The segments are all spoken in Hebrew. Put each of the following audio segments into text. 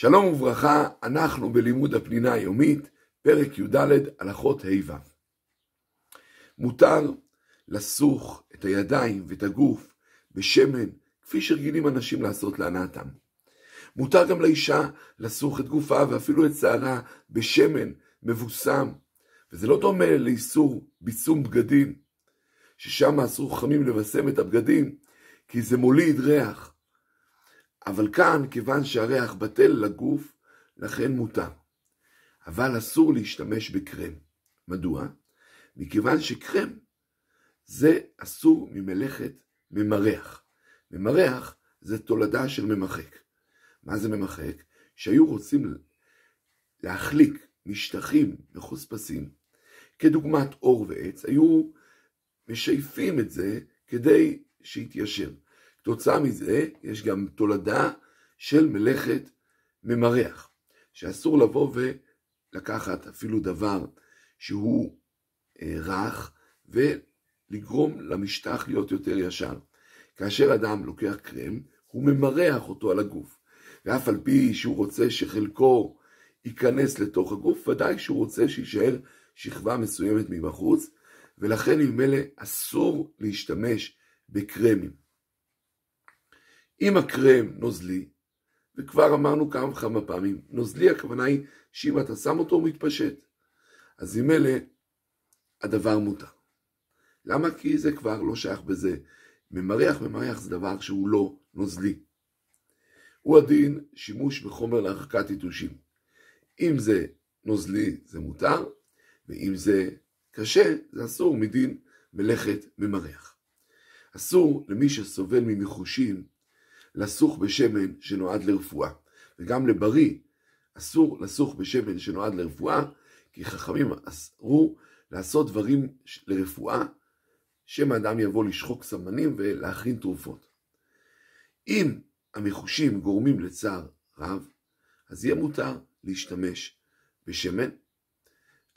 שלום וברכה, אנחנו בלימוד הפנינה היומית, פרק י"ד, הלכות ה'-ו'. מותר לסוך את הידיים ואת הגוף בשמן, כפי שרגילים אנשים לעשות להנאתם. מותר גם לאישה לסוך את גופה ואפילו את שערה בשמן מבוסם, וזה לא דומה לאיסור ביסום בגדים, ששם אסור חכמים לבשם את הבגדים, כי זה מוליד ריח. אבל כאן, כיוון שהריח בטל לגוף, לכן מותר. אבל אסור להשתמש בקרם. מדוע? מכיוון שקרם זה אסור ממלאכת ממרח. ממרח זה תולדה של ממחק. מה זה ממחק? שהיו רוצים להחליק משטחים מחוספסים, כדוגמת אור ועץ, היו משייפים את זה כדי שיתיישר. כתוצאה מזה יש גם תולדה של מלאכת ממרח, שאסור לבוא ולקחת אפילו דבר שהוא אה, רך ולגרום למשטח להיות יותר ישר. כאשר אדם לוקח קרם, הוא ממרח אותו על הגוף, ואף על פי שהוא רוצה שחלקו ייכנס לתוך הגוף, ודאי שהוא רוצה שיישאר שכבה מסוימת מבחוץ, ולכן ממילא אסור להשתמש בקרמים. אם הקרם נוזלי, וכבר אמרנו כמה וכמה פעמים, נוזלי הכוונה היא שאם אתה שם אותו הוא מתפשט. אז עם אלה הדבר מותר. למה? כי זה כבר לא שייך בזה. ממריח, ממריח זה דבר שהוא לא נוזלי. הוא הדין שימוש בחומר להרחקת יתושים. אם זה נוזלי זה מותר, ואם זה קשה זה אסור מדין מלאכת ממריח. אסור למי שסובל ממחושים לסוך בשמן שנועד לרפואה, וגם לבריא אסור לסוך בשמן שנועד לרפואה, כי חכמים אסרו לעשות דברים לרפואה, שמא אדם יבוא לשחוק סמנים ולהכין תרופות. אם המחושים גורמים לצער רב, אז יהיה מותר להשתמש בשמן,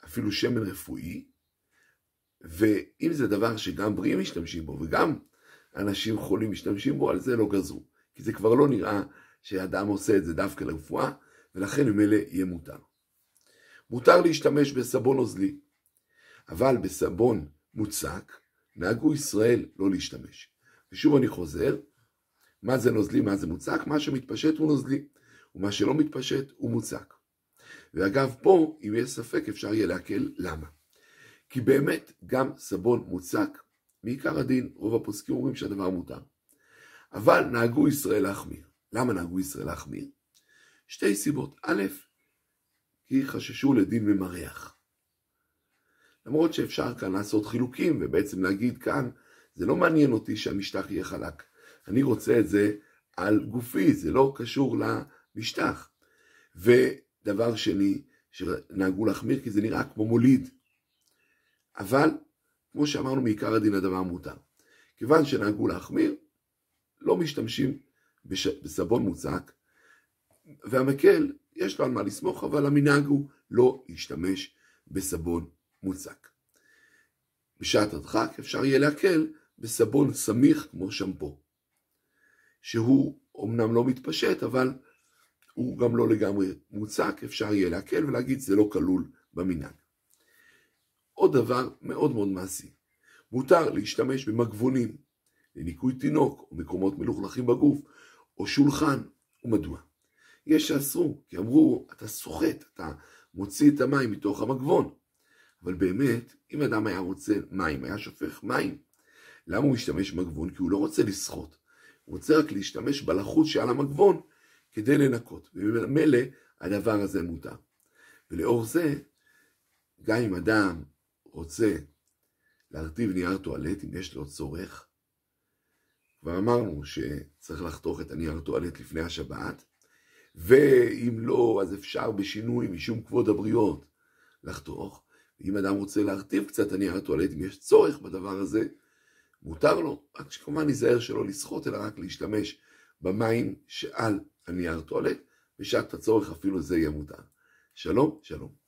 אפילו שמן רפואי, ואם זה דבר שגם בריאים משתמשים בו וגם אנשים חולים משתמשים בו, על זה לא גזרו. כי זה כבר לא נראה שאדם עושה את זה דווקא לרפואה, ולכן ממילא יהיה מותר. מותר להשתמש בסבון נוזלי, אבל בסבון מוצק, נהגו ישראל לא להשתמש. ושוב אני חוזר, מה זה נוזלי, מה זה מוצק? מה שמתפשט הוא נוזלי, ומה שלא מתפשט הוא מוצק. ואגב, פה, אם יש ספק, אפשר יהיה להקל למה. כי באמת, גם סבון מוצק, מעיקר הדין, רוב הפוסקים אומרים שהדבר מותר. אבל נהגו ישראל להחמיר. למה נהגו ישראל להחמיר? שתי סיבות. א', כי חששו לדין ממריח. למרות שאפשר כאן לעשות חילוקים, ובעצם להגיד כאן, זה לא מעניין אותי שהמשטח יהיה חלק. אני רוצה את זה על גופי, זה לא קשור למשטח. ודבר שני, שנהגו להחמיר כי זה נראה כמו מוליד. אבל, כמו שאמרנו, מעיקר הדין הדבר מותר. כיוון שנהגו להחמיר, לא משתמשים בש... בסבון מוצק, והמקל, יש לו על מה לסמוך, אבל המנהג הוא לא להשתמש בסבון מוצק. בשעת הדחק אפשר יהיה להקל בסבון סמיך כמו שמפו, שהוא אומנם לא מתפשט, אבל הוא גם לא לגמרי מוצק, אפשר יהיה להקל ולהגיד זה לא כלול במנהג. עוד דבר מאוד מאוד מעשי, מותר להשתמש במגבונים לניקוי תינוק או מקומות מלוכלכים בגוף, או שולחן, ומדוע? יש שאסרו, כי אמרו, אתה סוחט, אתה מוציא את המים מתוך המגבון. אבל באמת, אם אדם היה רוצה מים, היה שופך מים, למה הוא משתמש במגבון? כי הוא לא רוצה לסחוט, הוא רוצה רק להשתמש בלחות שעל המגבון כדי לנקות, וממילא הדבר הזה מותר. ולאור זה, גם אם אדם רוצה להרטיב נייר טואלט, אם יש לו צורך, כבר אמרנו שצריך לחתוך את הנייר טואלט לפני השבת, ואם לא, אז אפשר בשינוי משום כבוד הבריות לחתוך. אם אדם רוצה להרטיב קצת הנייר טואלט, אם יש צורך בדבר הזה, מותר לו, רק שכמובן ניזהר שלא לסחוט, אלא רק להשתמש במים שעל הנייר טואלט, בשעת הצורך אפילו זה יהיה מותר. שלום, שלום.